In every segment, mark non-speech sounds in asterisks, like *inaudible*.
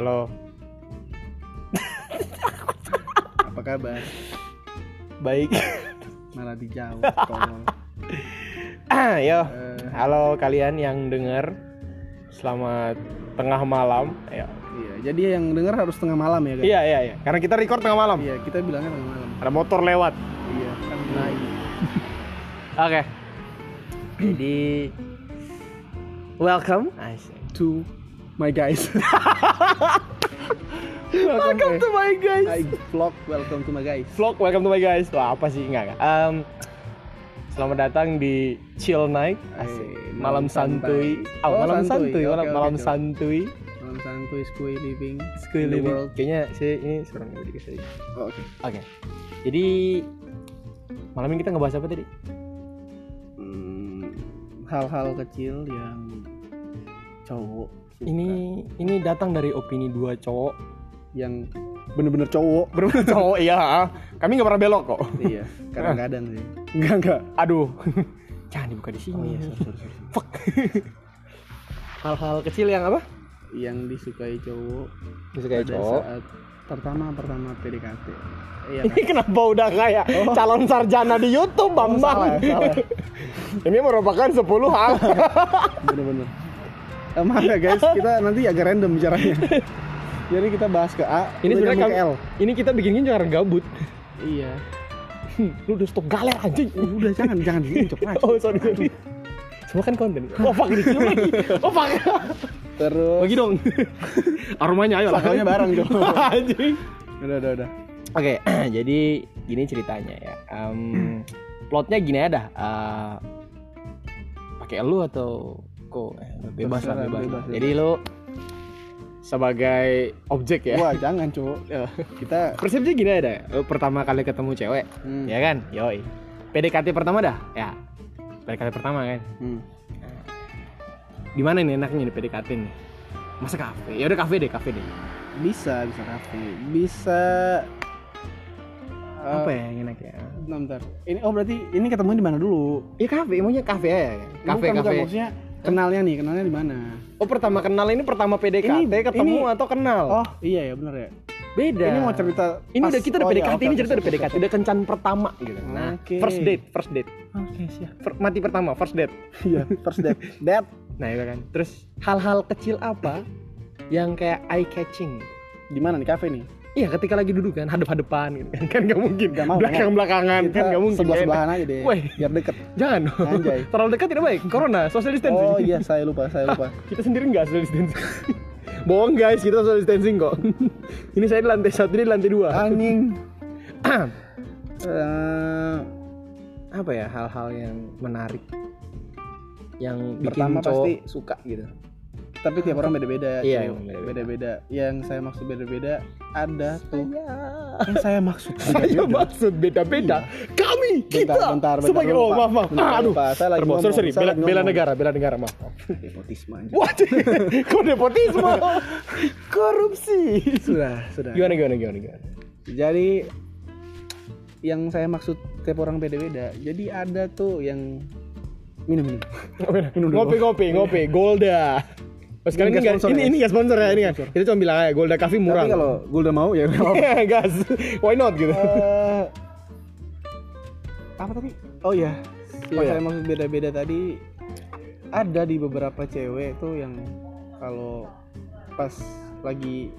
Halo. *laughs* Apa kabar? Baik. Malah dijawab. *laughs* tolong. *clears throat* Yo. Eh, Halo kalian yang denger. Selamat tengah malam. Ya. iya, jadi yang dengar harus tengah malam ya kan? Iya, iya, iya. Karena kita record tengah malam. Iya, kita bilangnya tengah malam. Ada motor lewat. Iya, kan naik. *laughs* Oke. Jadi welcome. To my guys. *laughs* Welcome to my guys. I vlog welcome to my guys. Vlog welcome to my guys. Wah, apa sih enggak. Em, selamat datang di Chill Night. Asik. Eh, Malam malam santuy. Oh, Oh, malam santuy. Malam, malam santuy. Malam santuy squay living. School living. world. Kayaknya sih ini serem dikit sih. Oh, Oke. Oke. Jadi malam ini kita ngebahas apa tadi? Hmm, hal-hal kecil yang cowok. Ini ini datang dari opini dua cowok. yang bener-bener cowok. *laughs* Bener cowok iya. Kami nggak pernah belok kok. iya, kadang-kadang sih. Enggak, enggak. Aduh. *laughs* Jangan dibuka di sini. Oh iya, sorry, sorry, sorry. Fuck. *laughs* Hal-hal kecil yang apa? Yang disukai cowok Disukai pada cowok. saat pertama pertama PDKT. Iya Ini kenapa udah kayak calon sarjana di YouTube, Oh, Bambang? salah, salah. Ini merupakan 10 hal. bener-bener maaf ya guys *laughs* kita nanti agak random bicaranya *laughs* jadi kita bahas ke A ini sebenarnya ke L ini kita bikinnya jangan gabut. iya *laughs* Lu udah stok galer anjing. udah jangan jangan diucap lagi Oh, sorry, sorry. Semua kan konten. Oh, fuck dicium lagi. Oh, fuck. terus Bagi dong. Aromanya ayo lah. Sakalnya bareng, Jo. Anjing. udah udah udah Oke, *clears throat* jadi gini ceritanya ya. Em, *clears throat* plotnya gini ada. eh, pakai lu atau kok eh, bebas lah bebas. bebas. Jadi lu sebagai objek ya. wah jangan cowok *laughs* Ya. kita Persepsi gini ada. Lu pertama kali ketemu cewek, hmm, ya kan? Yoi. PDKT pertama dah, ya. PDKT pertama kan. hmm. Di mana nih enaknya nih PDKT nih? Masa kafe? Ya udah kafe deh, kafe deh. bisa bisa kafe bisa eh, Apa ya yang enak ya? bentar, bentar. ini oh berarti ini ketemu di mana dulu Ya kafe, maunya kafe ya? Kafe, Bukan, bukan, kafe. maksudnya kenalnya nih kenalnya di mana Oh pertama kenal ini pertama PDKT Ini- ketemu ini- atau kenal? oh iya ya bener ya beda. ini mau cerita Ini pas- udah kita udah oh, PDKT oke, ini oke, cerita udah PDKT udah kencan pertama gitu. Nah, Oke. first date, first date. oke siap Fir- mati pertama, first date. iya first date *laughs* date Nah, itu kan. Terus hal-hal kecil apa yang kayak eye catching? di mana nih kafe nih Iya, ketika lagi duduk kan hadap-hadapan gitu kan. Kan nggak mungkin. Nggak mau, nggak Belakang-belakangan kan nggak mungkin. sebelah enak. sebelahan aja deh Woi. biar deket Jangan dong. Anjay. *laughs* Terlalu dekat tidak baik. Corona, social distancing. oh iya saya lupa saya lupa *laughs* kita sendiri nggak social distancing *laughs* bohong guys kita social distancing kok ini saya di lantai satu ini di lantai dua anjing *clears throat* Eh, apa ya hal-hal yang menarik yang bikin Pertama cowok pasti- suka gitu tapi tiap orang beda-beda Iya, beda-beda. yang saya maksud beda-beda ada tuh. Yang saya maksud *laughs* saya beda-beda. maksud beda-beda. Kami kita Bentar, bentar, bentar, sebagai oh maaf maaf. Bentar, aduh. Lupa. Saya lagi sorry ngomong, sorry saya bela, lagi bela ngomong. negara bela negara maaf *laughs* nepotisme anjing. What? *laughs* kok nepotisme? Korupsi. Sudah sudah. Gimana gimana gimana gimana? Jadi yang saya maksud tiap orang beda-beda. Jadi ada tuh yang minum minum. Minum dulu. ngopi ngopi ngopi. Golda Oh, sekarang ini nggak sponsor ini ya? ini nggak sponsor ya ini kan. Sponsor. Kita cuma bilang aja Golda Coffee murah. tapi kalau udah mau ya gas, why not gitu. Eh, apa tadi oh ya yang Oh, iya. saya maksud beda-beda tadi ada di beberapa cewek tuh yang kalau pas lagi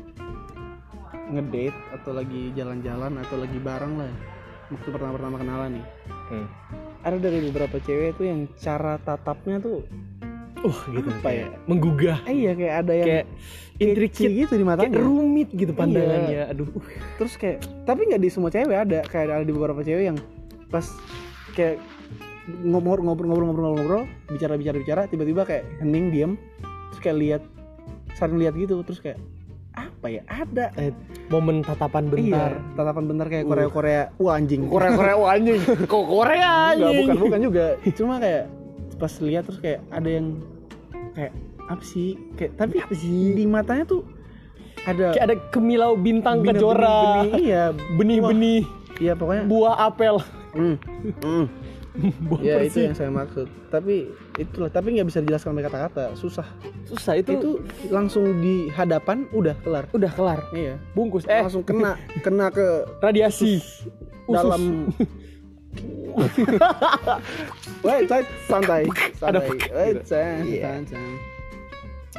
ngedate atau lagi jalan-jalan atau lagi bareng lah waktu pertama-pertama kenalan nih Hmm. ada dari beberapa cewek tuh yang cara tatapnya tuh Uh, gitu. Apa ya? Menggugah. eh, iya kayak ada yang Kayak intricate gitu di Kayak matanya rumit gitu pandangannya. Aduh. terus kayak tapi nggak di semua cewek ada kayak ada di beberapa cewek yang pas kayak ngobrol ngobrol ngobrol ngobrol ngobrol bicara bicara bicara tiba-tiba kayak hening diem terus kayak lihat saling lihat gitu terus kayak apa ya ada Eh, momen tatapan bentar. iya tatapan bentar kayak Uh. Korea Korea wah anjing Korea Korea wah, anjing. *laughs* Kok Korea Enggak, anjing? bukan bukan juga cuma kayak pas lihat terus kayak ada yang kayak apa sih? Kayak tapi apa sih? di matanya tuh ada Kayak ada kemilau bintang benih- kejora. benih- iya. *laughs* Benih-benih. Iya pokoknya. Buah apel. Hmm. Hmm. *laughs* ya Baper itu yang saya maksud. Tapi itulah tapi nggak bisa dijelaskan pakai kata-kata. Susah. Susah itu, itu langsung di hadapan udah kelar. Udah kelar. Iya. Bungkus. Eh. Langsung kena kena ke *laughs* radiasi. Usus. dalam *laughs* Wait, wait, santai, santai. Wait, santai, Iya. santai.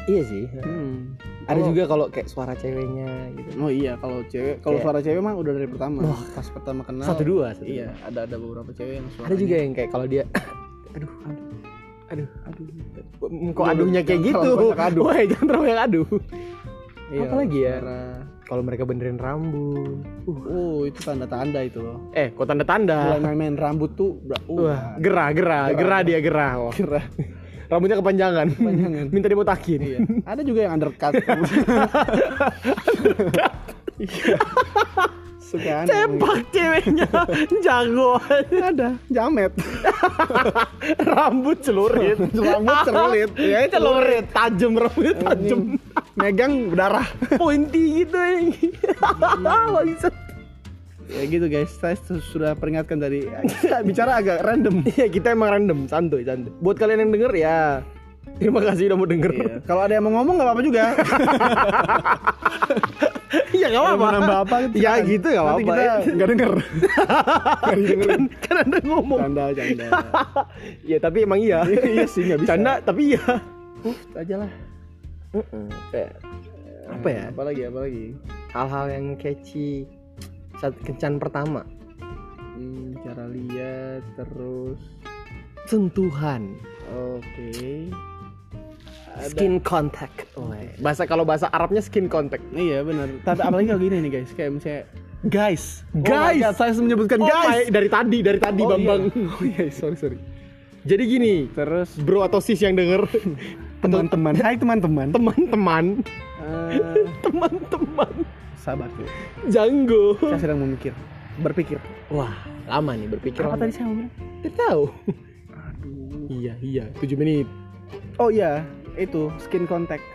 iya sih Hmm. ada Kalau- juga kalau kayak suara ceweknya gitu Oh iya, kalau cewek, kalau suara cewek mah udah dari pertama. Wah. Pas pertama kenal. satu dua satu Iya, dua. ada ada beberapa cewek yang suara. ada juga yang kayak kalau dia *coughs* aduh aduh Aduh. kok aduhnya kayak gitu aduh. Wah, jangan terlalu banyak aduh Iya, Apa lagi ya? suara- kalau mereka benerin rambut Oh, itu tanda-tanda itu loh. eh kok tanda tanda Mulai main-main rambut tuh, uh, Wah, gerah, gerah, Gerah. gerah dia gerah. Wah. kira. Rambutnya kepanjangan. Kepanjangan. Minta dibotakin. iya. Ada juga yang undercut. Iya. *laughs* Suka. Tembak ceweknya jago. Ada, jamet. *laughs* Rambut celurit. Rambut celurit. *laughs* Ya, celurit, tajam rambutnya tajam. Megang berdarah. Pointy gitu ya. *laughs* Bangsat. ya gitu guys saya su- sudah peringatkan tadi Kita bicara agak random Iya, kita emang random, santuy, santuy. Buat kalian yang denger ya Terima kasih udah mau denger. Iya. kalau ada yang mau ngomong nggak apa-apa juga *laughs* Iya, enggak apa-apa. Nambah apa gitu Ya kan. gitu Nanti apa-apa. kita nggak denger *laughs* nggak didengerin kan, kan Anda ngomong. canda canda ya, tapi emang iya. iya sih nggak bisa Canda tapi iya. uh aja lah Kayak apa ya? apalagi apalagi? Hal-hal yang catchy. Saat kencan pertama. Hmm, cara lihat terus? Sentuhan. Oke. Ada- skin contact. Bahasa kalau bahasa Arabnya skin contact. Iya benar. Tapi apalagi kalau gini nih guys. Kayak misalnya guys. Oh Guys. God, saya menyebutkan Oh guys. my- dari tadi dari tadi Oh, Bambang. iya. oh iya sorry sorry. Jadi gini. Terus? Bro atau sis yang denger *laughs* teman-teman. Hai teman-teman. Teman-teman. Eh, *laughs* teman-teman. Tuh janggo. Saya sedang memikir berpikir. Wah lama nih berpikir. Apa lama. tadi saya bilang Tidak tahu. Aduh. Iya iya. 7 menit. Oh iya. Itu skin contact.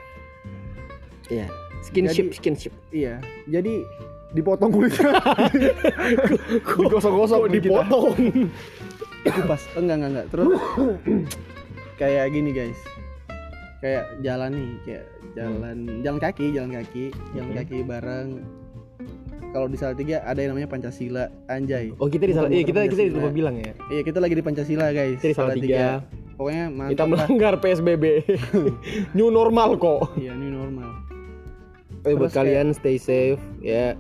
Iya. Skinship Jadi- skinship iya. Jadi dipotong kulitnya *laughs* digosok-gosok dipotong? Dikupas enggak enggak enggak. Terus *coughs* kayak gini guys kayak jalan nih kayak jalan jalan kaki jalan kaki jalan Hmm. kaki bareng. Kalau di Salatiga ada yang namanya Pancasila anjay. Oh kita di salah iya kita kita lupa bilang ya. Iya kita lagi di Pancasila guys kita di Salatiga. Pokoknya mantap kita lah. melanggar PSBB *laughs* new normal kok. Iya new normal. Eh buat kalian stay safe ya.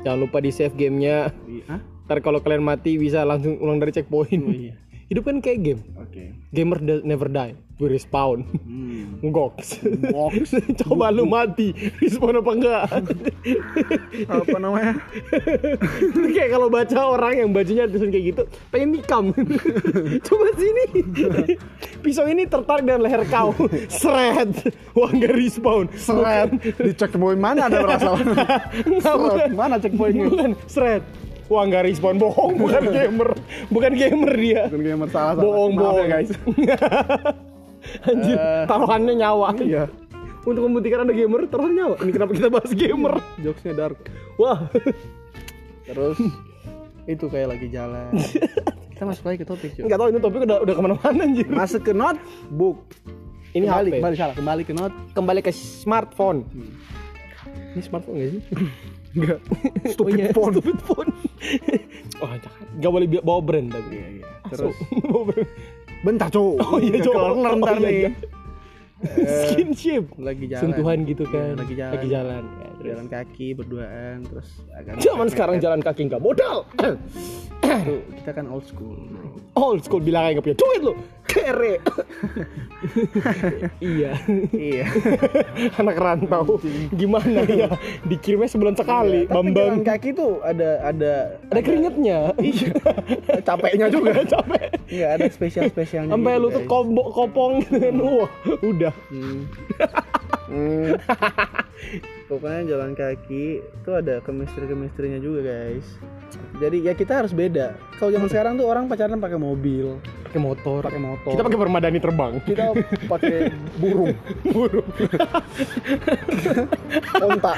Jangan lupa di save gamenya. Hah? ntar kalau kalian mati bisa langsung ulang dari checkpoint. Oh iya hidup kan kayak game. Oke. Gamer never die we respawn. Hmm. *laughs* Ngoks. *laughs* coba lu mati respawn apa enggak? *laughs* Apa namanya? Kayak kalau baca orang yang bajunya tulisan kayak gitu pengen nikam. Coba sini. Pisau ini tertarik dengan leher kau. Seret. Wah nggak respawn. Seret. Di checkpoint mana ada berasa seret. mana checkpointnya? Bukan. Seret wah nggak respawn bohong bukan *laughs* gamer. Bukan gamer dia. Bukan gamer salah salah bohong Maaf bohong. ya, guys. *laughs* Anjir Eh. taruhannya nyawa. Iya. Untuk membuktikan anda gamer taruhan nyawa. Ini kenapa kita bahas gamer? Jokesnya dark. Wah. Terus itu kayak lagi jalan. *laughs* Kita masuk lagi ke topik cuy nggak tahu ini topik udah udah ke mana-mana anjir. Masuk ke notebook ini kembali HP. kembali salah. Kembali ke not. Kembali ke smartphone. Hmm. ini smartphone gak sih enggak. Stupid iya, phone stupid phone *laughs* wah jangan nggak boleh bawa brand tapi. Iya iya. Terus? terus *laughs* bawa brand. Bentar cuy oh iya coba kelar ntar Oh, iya, nih. iya. skinship. lagi jalan. Sentuhan gitu Iya, kan. lagi jalan. Lagi jalan. Ya, terus. jalan kaki berduaan terus agak zaman sekarang jalan kaki nggak modal *coughs* Kita kan old school old school bilang aja nggak punya duit lo kere *laughs* iya. Iya. Anak rantau. Gimana ya? Dikirimnya sebulan sekali. Jalan bambang. kaki tuh ada ada ada keringetnya. Iya. *laughs* Capeknya juga. *laughs* Capek. Iya ada spesial spesialnya sampai gitu, lutut kopong gitu kan wah udah. Hmm. Hmm. *laughs* pokoknya jalan kaki itu ada chemistry chemistrynya juga guys. Jadi ya kita harus beda. Kalau zaman sekarang tuh orang pacaran pakai mobil pakai motor. pakai motor. Kita pakai permadani terbang. Kita pakai burung. *laughs* Burung. *laughs* Onta.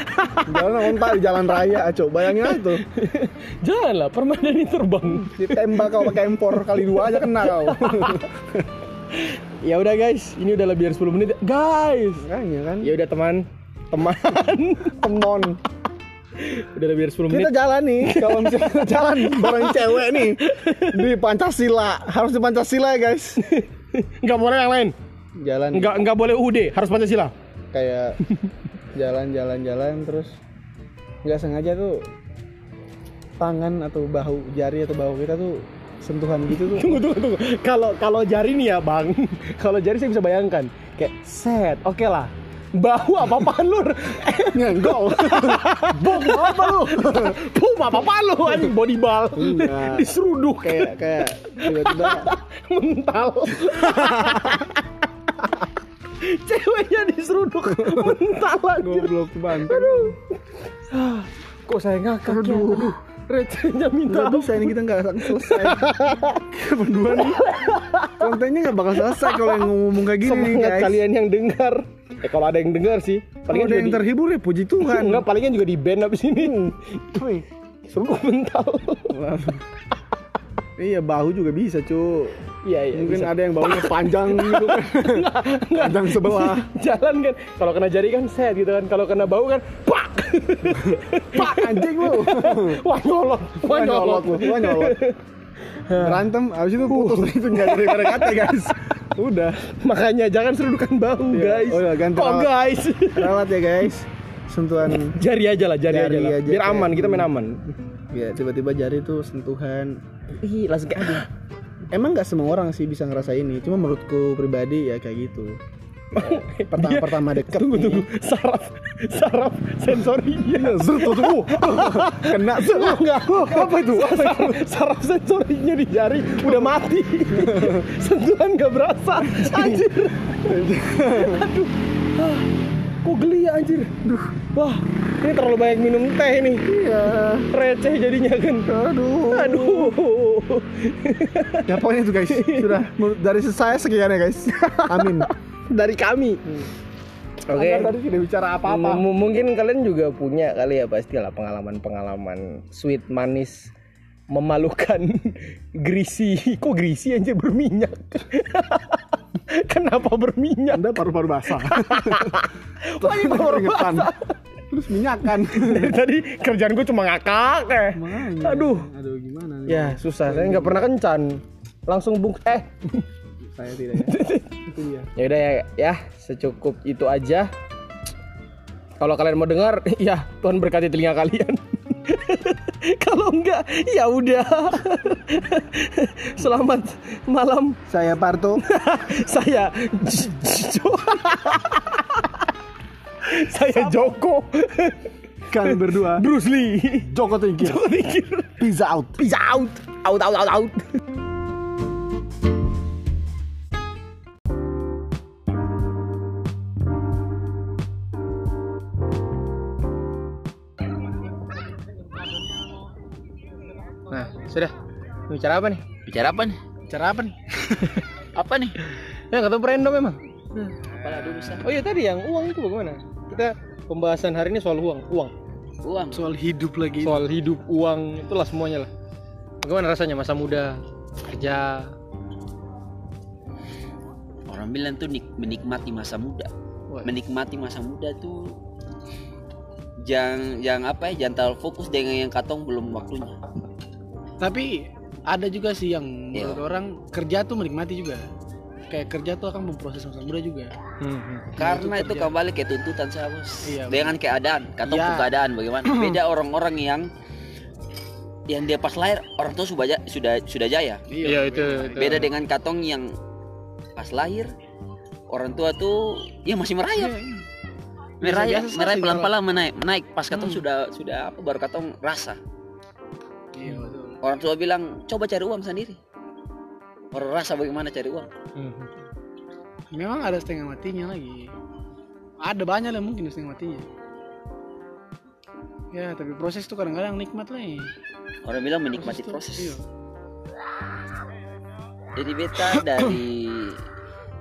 Jalan onta di jalan raya aco bayangin aja tuh. Jangan lah permadani terbang. Ditembak kau pakai empor kali dua aja kena kau ya udah guys. Ini udah lebih dari 10 menit. Guys! Makanya kan? Ya udah teman. Teman. Temon udah lebih dari 10 menit. kita jalan nih. Kalau misalnya kita jalan bareng cewek nih di Pancasila. Harus di Pancasila ya guys. Nggak boleh yang lain. Jalan. Nggak nggak boleh UD harus pancasila. Kayak jalan-jalan-jalan terus nggak sengaja tuh tangan atau bahu jari atau bahu kita tuh sentuhan gitu tuh. Tunggu tunggu tunggu. Kalau kalau jari nih ya bang. *laughs* Kalau jari saya bisa bayangkan. Kayak set. Oke lah. Bahu apa apaan lu *laughs* nyenggol. *laughs* Bom apa lu? Pum apa apaan lu? Anjing body ball. Enggak. diseruduk. Kayak kayak tiba-tiba. Mental. Ceweknya diseruduk. Mental anjir goblok banget aduh. Ah, kok saya ngakak ya? Aduh recehnya minta nggak bisa ini kita nggak akan selesai. *laughs* Berdua nih. Kontennya nggak bakal selesai kalau yang ngomong kayak gini nih semangat guys. kalian yang dengar. Eh kalau ada yang dengar sih kalau palingan ada yang di, terhibur ya puji Tuhan. Enggak palingan juga di band abis ini. Wih. seruduk mental *laughs* iya bahu juga bisa cu. Iya iya mungkin bisa. ada yang bahunya *laughs* panjang gitu kan. Panjang sebelah. *laughs* Jalan kan kalau kena jari kan set gitu kan. Kalau kena bau kan pak. *laughs* Pak anjing lu. Wah nyolot. Wah nyolot lu. Wah nyolot. Berantem abis itu putus itu nggak dari kata guys. Udah. Makanya jangan serudukan bahu Iya. guys. Oh iya, ganti rawat. guys? Rawat ya guys. Sentuhan. Jari aja lah jari, Jari aja lah. aja, biar kayak- aman kita main aman. Ya tiba-tiba jari tuh sentuhan ih langsung kayak aduh. Emang nggak semua orang sih bisa ngerasa ini cuma menurutku pribadi ya kayak gitu. *laughs* Pertama pertama deket tunggu nih. tunggu. Saraf saraf sensorinya Zut, tuh, tuh. *laughs* kena zut. enggak apa itu? *laughs* Saraf, saraf sensorinya di jari. Udah mati. Sentuhan gak berasa. Anjir. Aduh kok geli ya anjir? Duh. wah ini terlalu banyak minum teh nih. Iya. Receh jadinya kan? Aduh. Aduh. Ya pokoknya itu guys. Sudah. Dari saya sekian ya guys. Amin. *laughs* Dari kami. Oke. Anda tadi tidak bicara apa-apa. M- mungkin kalian juga punya kali ya pastilah pengalaman-pengalaman sweet manis memalukan *laughs* greasy kok greasy aja berminyak? *laughs* Kenapa berminyak? Anda paru-paru basah. Wah, ini baru Keringetan. basah. terus minyakan. Dari *laughs* tadi kerjaan gue cuma ngakak eh. Aduh. Aduh gimana nih? ya susah. Saya nggak pernah kencan. Langsung bung eh. Saya tidak ya. Ya udah ya ya. Secukup itu aja. Kalau kalian mau dengar ya Tuhan berkati telinga kalian *laughs* kalau enggak ya udah. *laughs* Selamat malam. Saya Parto. *laughs* Saya saya Joko. Kami berdua. Bruce Lee. Joko Tingkir. Joko Tingkir. Pizza out. Peace out. Out out out out sudah. Bicara apa nih? Bicara apa nih? cara apa nih *laughs* Apa nih? Ya, kata random memang. Kepala bisa. Oh iya tadi yang uang itu bagaimana? Kita pembahasan hari ini soal uang, uang, Uang. soal hidup lagi soal hidup, uang, itulah semuanya lah. Bagaimana rasanya masa muda kerja? Orang bilang tuh nik- menikmati masa muda. Wah. Menikmati masa muda tuh jangan jangan apa ya jangan terlalu fokus dengan yang katong belum waktunya. Tapi ada juga sih yang menurut Iya. orang kerja tuh menikmati juga kayak kerja tuh akan memproses masa muda juga Hmm. Karena itu itu kerja. kembali ke tuntutan saya bos. Iya, dengan keadaan, katong Iya. tuh keadaan bagaimana? *clears throat* Beda orang-orang yang yang dia pas lahir orang tua sudah sudah sudah jaya. Iya itu, itu. Beda dengan katong yang pas lahir orang tua tuh ya masih merayap. merayap Biasa-biasa merayap sih pelan-pelan menaik menaik pas katong Hmm. sudah sudah apa baru katong rasa iya orang tua bilang coba cari uang sendiri. Baru rasa bagaimana cari uang. Hmm. memang ada setengah matinya lagi. Ada banyak lah mungkin setengah matinya. Ya tapi proses tuh kadang-kadang nikmat lah. Ya. orang bilang menikmati tuh, proses. iya. jadi beta *coughs* dari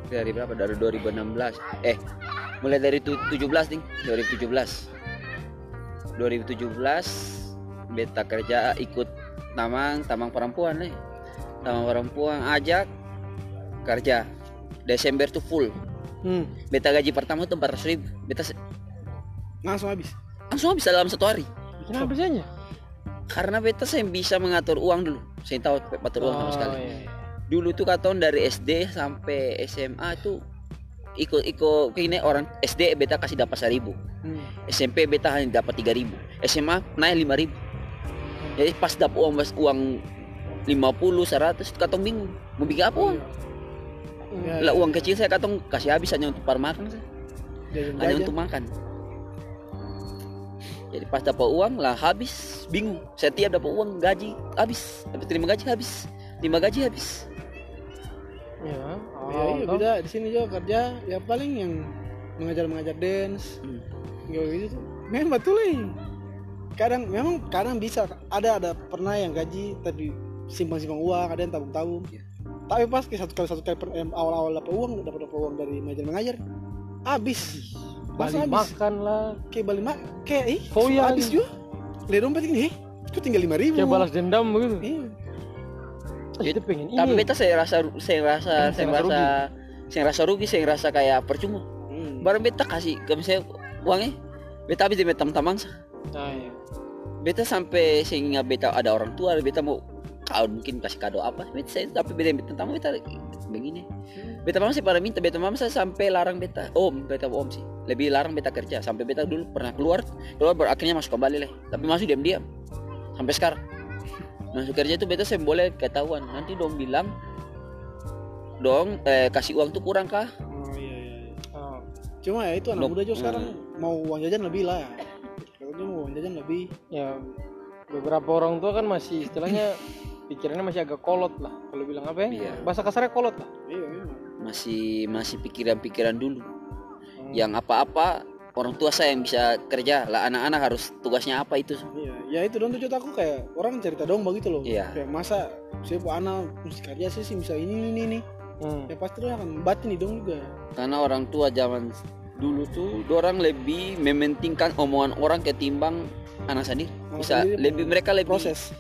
dari berapa? Dari 2016 eh mulai dari tu- 17 nih 2017 2017 beta kerja ikut tamang tamang perempuan nih. Tamang perempuan ajak kerja. Desember tuh full. Hmm. beta gaji pertama tuh 400 ribu. Beta langsung habis? Langsung bisa dalam satu hari. Kenapa bisanya? karena beta saya bisa mengatur uang dulu. Saya tahu atur uang sama sekali. iya. dulu tuh katon dari SD sampai SMA tuh ikut ikut ini orang SD beta kasih dapat seribu. Hmm. SMP beta hanya dapat tiga ribu. SMA naik lima ribu jadi pas dapat uang mas uang 50 100 katong bingung mau bikin apa uang? Ya, lah uang kecil saya katong kasih habis hanya untuk par makan saya jajan hanya untuk makan. Jadi pas dapat uang lah habis. Bingung. Setiap dapat uang gaji habis. Dapat terima gaji habis. Terima gaji habis. Ya, ya, iya beda di sini juga kerja. Ya paling yang mengajar mengajar dance. Hmm. Gitu. Memang betul nih. Kadang memang kadang bisa ada ada pernah yang gaji tapi simpang simpang uang ada yang tabung tabung. Iya. Tapi pas ke satu kali satu kali per- em, awal awal dapat uang dapat dapat uang dari mengajar mengajar habis. balik habis. makan lah. Kayak balik mak kayak ih iya, Foya habis juga. Lihat dompet ini, eh, itu tinggal lima ribu. Kayak balas dendam begitu. Iya. Kita pengen ini. tapi beta saya rasa saya rasa saya Saya rasa rasa saya rasa rugi saya rasa kayak percuma Hmm. barang beta kasih ke misalnya uangnya beta habis di beta tamang Nah, iya. Beta sampai sehingga beta ada orang tua beta mau kau mungkin kasih kado apa? Beta saya tapi beta beta tamang beta begini. Beta mama sih pada minta beta mama saya sampai larang beta. Om beta om sih. Lebih larang beta kerja. Sampai beta dulu pernah keluar keluar baru akhirnya masuk kembali lah tapi masuk diam diam sampai sekarang. Masuk kerja itu beta saya boleh ketahuan. Nanti dong bilang dong eh, kasih uang tuh kurang kah? Oh iya iya. Ah, Cuma ya itu anak Nope. muda juga sekarang Hmm. mau uang jajan lebih lah. Mau uang jajan lebih. ya beberapa orang tua kan masih istilahnya *laughs* pikirannya masih agak kolot lah kalau bilang apa ya Iya. bahasa kasarnya kolot lah Iya memang. masih masih pikiran-pikiran dulu Hmm. yang apa-apa orang tua saya yang bisa kerja lah anak-anak harus tugasnya apa itu Iya, ya itu dong tujuan aku kayak orang cerita dong begitu loh. Iya. Kayak masa saya bu anak mesti kerja sih sih bisa ini ini ini. Hmm. Ya pasti dia akan batin nih dong juga. karena orang tua zaman dulu tuh orang lebih mementingkan omongan orang ketimbang anak sendiri bisa lebih mereka lebih Proses.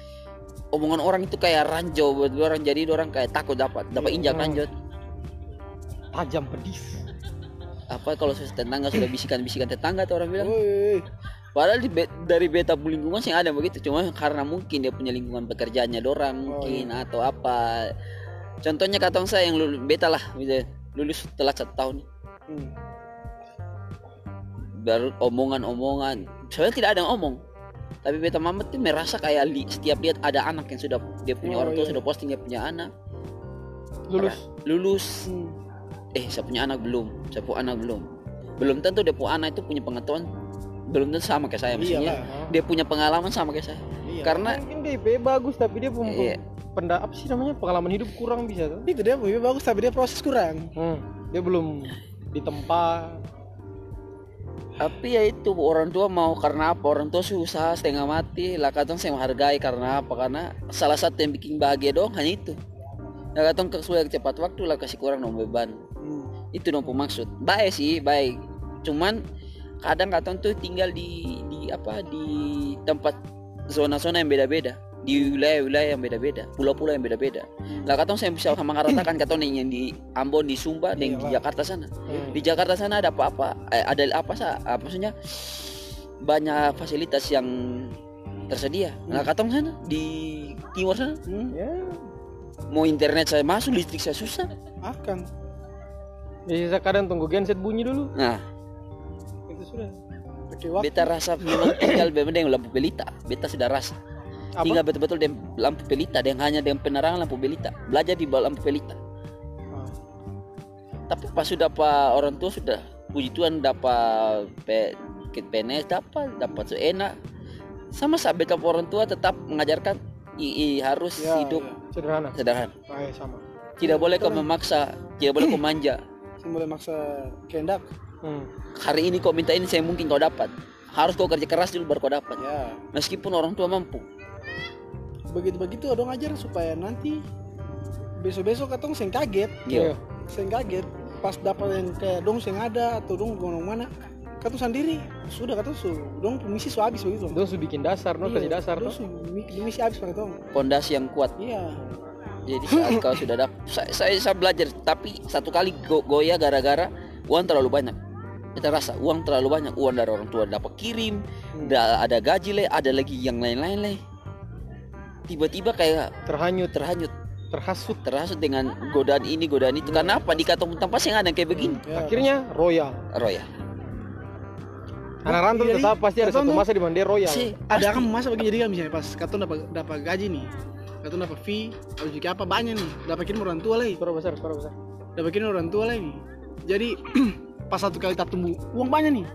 omongan orang itu kayak ranjau buat orang. Jadi orang kayak takut dapat dapat Iya. injak ranjau tajam pedis. Apa kalau tetangga sudah bisikan-bisikan tetangga tuh orang bilang. Padahal di dari beta lingkungan sih ada begitu. Cuma karena mungkin dia punya lingkungan pekerjaannya dorang Oh, mungkin atau apa. Contohnya katong saya yang lulus beta lah gitu, lulus telat satu tahun. Hmm. Baru omongan-omongan sebenarnya tidak ada yang omong tapi beta mama tuh merasa kayak li, setiap lihat ada anak yang sudah dia punya Oh, orang tua iya. sudah posting dia punya anak lulus lulus Hmm. eh saya punya anak belum saya punya anak belum belum tentu dia punya anak itu punya pengetahuan belum tentu sama kayak saya maksudnya Iyalah. dia punya pengalaman sama kayak saya Iya. karena mungkin DP bagus tapi dia pun Iya. penda apa sih namanya pengalaman hidup kurang bisa tuh itu dia lebih bagus tapi dia proses kurang. hmm. dia belum ditempa tapi ya itu orang tua mau karena apa? Orang tua susah setengah mati. Lah katong saya menghargai karena apa? Karena salah satu yang bikin bahagia dong hanya itu. Lah katong sesuai cepat waktu lah kasih kurang dong beban. Hmm. itu dong maksud baik sih baik. Cuman kadang katong tuh tinggal di di apa? Di tempat zona-zona yang beda-beda di wilayah-wilayah yang beda-beda pulau-pulau yang beda-beda lah katong saya bisa sama ratakan katong yang di Ambon di Sumba dan di Iyalah. Jakarta sana Hmm. di Jakarta sana ada apa-apa eh, ada apa sah apa maksudnya banyak fasilitas yang tersedia nah katong sana di timur sana Hmm. ya mau internet saya masuk listrik saya susah Akan. jadi saya kadang tunggu genset bunyi dulu nah Itu sudah. Beta rasa memang tinggal benar dengan lampu pelita beta sudah rasa apa? Tinggal betul-betul dengan lampu pelita dan hanya dengan penerangan lampu pelita. Belajar di bawah lampu pelita. Ah. tapi pas sudah pak orang tua sudah puji Tuhan dapat P- kit PNS dapat dapat seenak. Sama saat beta orang tua tetap mengajarkan i, i- harus Ya, hidup ya. sederhana. sederhana. Ah, ya, sama. Tidak boleh kau memaksa tidak boleh kau *clears throat* manja. Saya boleh maksa kehendak. Hmm. hari ini kau minta ini saya mungkin kau dapat. Harus kau kerja keras dulu baru kau dapat. Ya. Meskipun orang tua mampu begitu begitu dong ajar supaya nanti besok besok katong seng kaget. Iya. seng kaget. Pas dapat yang kayak dong seng ada atau dong ngomong mana katong sendiri sudah katong su dong misi su habis begitu. Dong sudah bikin dasar, no kasih dasar dong no. su mi- misi habis pakai tong pondasi yang kuat. Iya. Jadi saat kau sudah dapat saya, saya, saya belajar tapi satu kali go, goyah gara-gara uang terlalu banyak. Kita rasa uang terlalu banyak uang dari orang tua dapat kirim da- ada gaji le ada lagi yang lain-lain le tiba-tiba kayak Terhanyut, terhanyut. Terhasut. terhasut dengan godaan ini godaan itu. Karena apa? Di kantong tempat yang ada kayak begini. Ya. Akhirnya royal. Roya Anak rantau Iya, tetap pasti ada satu masa di mana dia royal. sih ada kan masa begini jadi kan misalnya pas katong dapat dapat gaji nih. Katong dapat fee habis juga apa? Banyak nih. Dapat kirim orang tua lagi. Suara besar, suara besar. dapat kirim orang tua lagi jadi *clears throat* pas satu kali tak tumbuh uang banyak nih.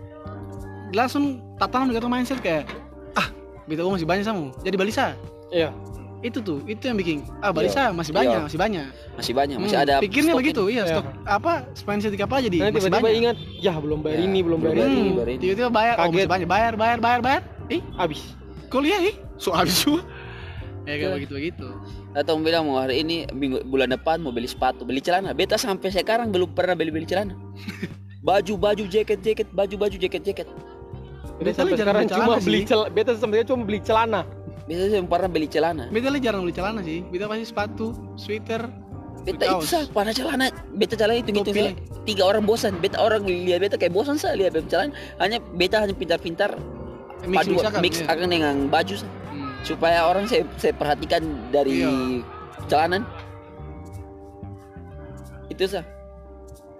Langsung tak tanam di katong mindset kayak ah beta uang masih banyak sama. Jadi balisa Iya. itu tuh itu yang bikin ah balisa masih banyak Iya. masih banyak masih banyak masih Hmm, ada pikirnya stok begitu iya Iya. stok apa mindset di kapal jadi Nanti masih tiba-tiba banyak ingat, ya belum bayar Ya, ini, belum bayar ini. bayar. Hmm, ini. tiba-tiba bayar oh Kaget. masih banyak bayar bayar bayar bayar eh Habis. kuliah eh so habis juga ya kayak Iya. begitu begitu atau bilang mau hari ini minggu bulan depan mau beli sepatu beli celana beta sampai sekarang belum pernah *laughs* beli beli celana baju baju jaket jaket baju baju jaket jaket Beta sampai sekarang cuma beli celana. Beta sampai sekarang cuma beli celana. Biasanya saya pernah beli celana. Beta lah jarang beli celana sih. Beta pasti sepatu sweater beta itu sah pada celana. Beta celana itu gitu tiga orang bosan. Beta orang lihat beta kayak bosan sah lihat beta celana. Hanya beta hanya pintar-pintar mix padu mix akan mix iya. akan dengan baju sah. Hmm. supaya orang saya saya perhatikan dari Iya. celana itu sah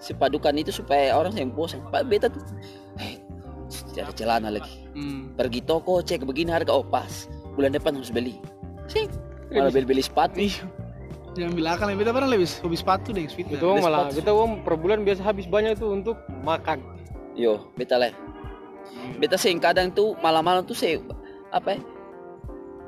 sepadukan itu supaya orang saya bosan. Pak beta tuh eh, cari celana lagi. Hmm. pergi toko cek begini harga oh pas bulan depan harus beli sih malah beli beli sepatu Iya. Jangan bilang akan beta pernah lebih hobi sepatu deh sweater. Itu malah, sepatu. kita uang per bulan biasa habis banyak tuh untuk makan. yo beta lah beta sih kadang tuh malam-malam tuh saya apa ya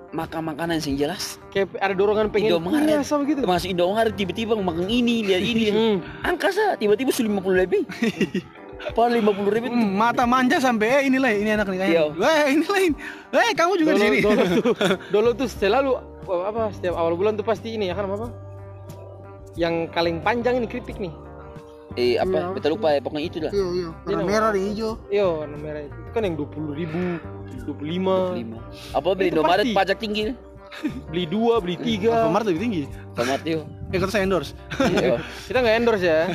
makan makanan yang jelas Kayak ada dorongan pengen Indomaret. punya sama gitu. masuk Indomaret tiba-tiba makan ini lihat ini Hmm. angka sah tiba-tiba sudah lima puluh lebih *laughs* paling lima puluh ribu Hmm, mata manja sampai eh inilah ini anak nih Iya. Wah ini lain. Eh kamu juga di Dulu, sini. dulu tuh, *laughs* dulu tuh selalu apa setiap awal bulan tuh pasti ini ya kan apa? Yang paling panjang ini keripik nih. eh Iya, apa beta lupa ya pokoknya itu dah Iya iya. Ini Warna merah dan hijau. Iya, warna merah itu kan yang dua puluh ribu, dua puluh lima, lima apa beli Itu Indomaret pajak tinggi *laughs* beli dua, beli tiga. Alfamart lebih tinggi. Tomat yo Eh kata saya endorse. Iya. *laughs* Kita nggak endorse ya.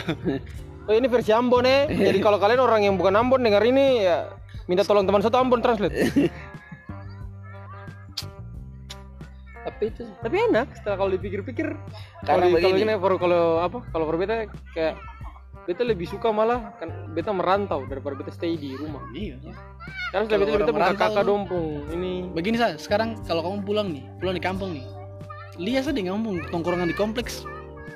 Oh ini versi Ambon ya. *laughs* Jadi kalau kalian orang yang bukan Ambon dengar ini ya minta tolong teman satu Ambon translate. *laughs* tapi itu Tapi enak setelah kalau dipikir-pikir. Karena Kalau di- kalau begini. gini, for- kalau apa? Kalau for beta kayak beta lebih suka malah kan beta merantau daripada beta stay di rumah. Iya. Karena sudah beta beta merantau- kakak dompung ini. Begini sa, sekarang kalau kamu pulang nih, pulang di kampung nih, lihat saja di kampung tongkrongan di kompleks,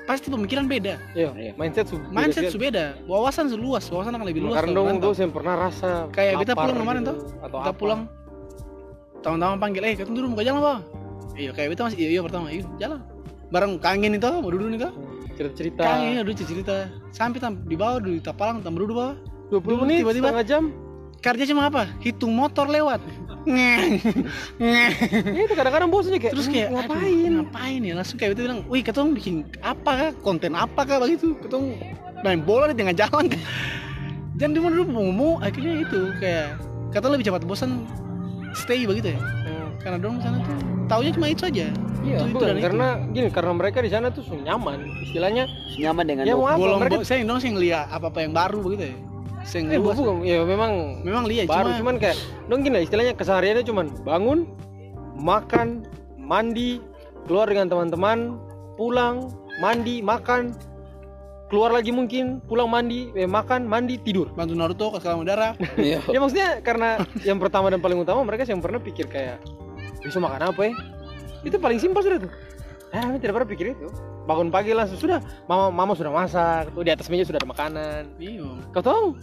pasti pemikiran beda, Iya, Iya. mindset su mindset beda su beda, wawasan su luas, wawasan akan lebih luas. Karena dong tuh saya pernah rasa kayak kita pulang kemarin gitu, tuh, atau kita apa. pulang, teman-teman panggil, eh kita dulu mau ke jalan apa? Iya kayak kita masih iya, iya pertama, iya jalan. Bareng kangen itu, mau duduk nih kak? Hmm, cerita-cerita. Kangen ya duduk cerita, sampai tam di bawah di tapalang tam duduk bawah. 20 menit Tiba-tiba- setengah jam. Kerja cuma apa? Hitung motor lewat. Ngeng, ngeng. Ya itu kadang-kadang bosan aja kayak Terus "Hmm, kayak aduh, ngapain? ngapain ya? Langsung kayak itu bilang, wih ketong bikin apa kah? Konten apa kah begitu? Ketong main bola di tengah jalan. Dan di mana dulu mau ngomong, akhirnya itu kayak kata lebih cepat bosan stay begitu ya. Hmm. Karena dong sana tuh taunya cuma itu aja. Iya, itu, itu bukan, dan itu. karena gini karena mereka di sana tuh su- nyaman. Istilahnya nyaman dengan ya mau apa Bolong mereka bo- saya dong sih ngeliat apa-apa yang baru begitu ya. Saya eh luas. bukan ya memang Memang lihat baru cuma, cuman kayak dong gini lah, istilahnya kesehariannya cuman bangun, makan, mandi, keluar dengan teman-teman, pulang, mandi, makan, keluar lagi mungkin, pulang mandi, eh, makan, mandi, tidur. bantu Naruto ke sekolah udara. Ya maksudnya karena yang pertama dan paling utama mereka sih yang pernah pikir kayak besok makan apa ya? Itu paling simpel sudah tuh. Eh, kami tidak pernah pikir itu. Bangun pagi langsung sudah, mama mama sudah masak, tuh di atas meja sudah ada makanan. Iya. Kau tahu?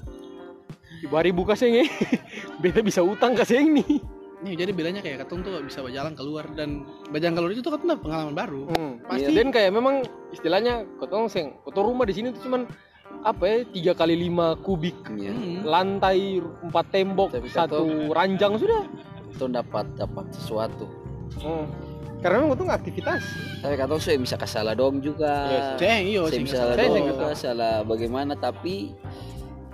Ibu hari buka seng eh. *laughs* Beta bisa utang ke seng nih. Nih jadi bedanya kayak ketong tuh bisa berjalan keluar dan berjalan keluar itu tuh ketong pengalaman baru. Hmm, Pasti. Dan kayak memang istilahnya seng, kau tahu rumah di sini tuh cuman apa ya tiga kali lima kubik Iya. Hmm. lantai empat tembok Tapi satu kata- ranjang sudah Itu dapat dapat sesuatu. Hmm. karena memang itu nggak aktivitas Tapi kata saya bisa salah dong juga. Iya, Ceng, iyo, saya bisa salah salah Saya dong bagaimana tapi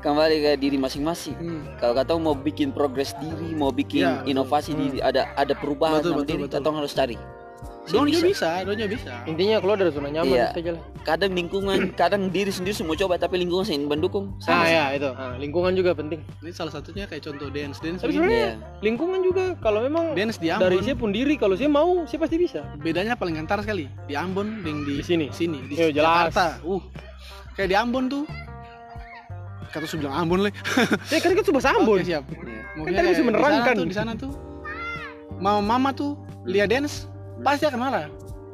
kembali ke diri masing-masing. Hmm. Kalau kata mau bikin progres diri, mau bikin Iya, betul. inovasi diri, ada ada perubahan Betul, dalam betul, diri, betul. kata harus cari. Juga bisa. juga bisa. intinya keluar dari zona nyaman Iya. aja lah Kadang lingkungan, *clears throat* kadang diri sendiri semua coba tapi lingkungan saya mendukung. Ah ya itu. Nah, lingkungan juga penting Ini salah satunya kayak contoh dance, dance tapi begini. sebenarnya Iya. lingkungan juga kalau memang Dance di dari Ambon. saya pun diri kalau saya mau saya pasti bisa Bedanya paling antara sekali di Ambon dan di, Di sini? Sini di Iya, jelas. Jakarta. Uh. Kayak di Ambon tuh. Kata sudah bilang Ambon leh. *laughs* saya kan kan coba sambun Oke, siap. Iya. Mungkin tadi bisa menerangkan. Di sana tuh. Mama mama tuh lihat dance pasti akan marah.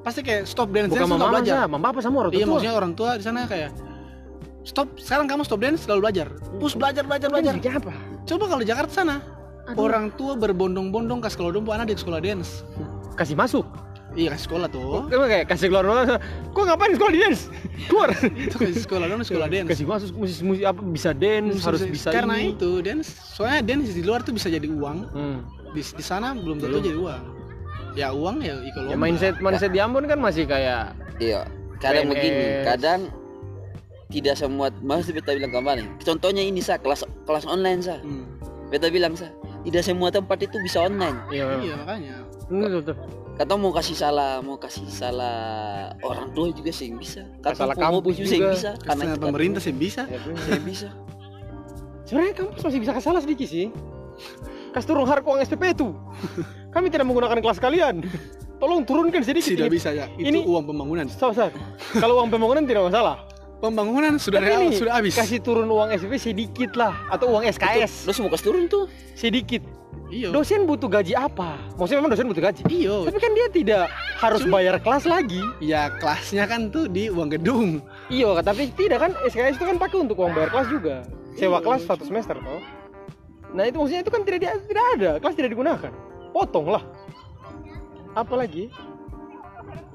Pasti kayak stop dance, bukan dance mama belajar. mama apa sama orang tua Iya maksudnya orang tua di sana kayak stop sekarang kamu stop dance lalu belajar. Terus belajar belajar belajar. Apa Coba kalau di Jakarta sana orang tua berbondong-bondong ke sekolah dompo anak di sekolah dance. kasih masuk Iya kasih sekolah tuh. Kamu kayak kasih keluar rumah kok ngapain sekolah di dance keluar Itu kasih sekolah dong sekolah dance. kasih masuk musik musik apa bisa dance harus bisa karena ini itu dance soalnya dance di luar tuh bisa jadi uang hmm. di, di sana belum tentu jadi uang ya uang ya ikut ya mindset mindset di Ambon kan masih kayak Iya. Kadang PNS. begini, kadang tidak semua masih beta bilang kembali. Contohnya ini sa kelas kelas online sa. Hmm. Beta bilang sa, tidak semua tempat itu bisa online. iya iya makanya. Kata mau kasih salah, mau kasih salah orang tua juga sih yang bisa. Kata Salah mau kampus juga yang juga. bisa. karena pemerintah sih bisa Ya, bisa. *laughs* sebenarnya kampus masih bisa salah sedikit sih kasih turun harga uang SPP itu *laughs* kami tidak menggunakan kelas kalian tolong turunkan sedikit tidak ini. bisa ya itu Ini- uang pembangunan Stop, stop. kalau uang pembangunan tidak masalah pembangunan sudah real ini, sudah habis kasih turun uang SPP sedikit lah atau uang SKS Lu semua kasih turun tuh. sedikit iyo dosen butuh gaji apa? Maksudnya memang dosen butuh gaji? Iyo tapi kan dia tidak harus bayar kelas lagi. Ya kelasnya kan tuh di uang gedung. Iya tapi tidak kan SKS itu kan pakai untuk uang bayar kelas juga. Sewa kelas satu semester toh. Nah itu maksudnya itu kan tidak tidak ada. Kelas tidak digunakan. Potong lah. Apalagi?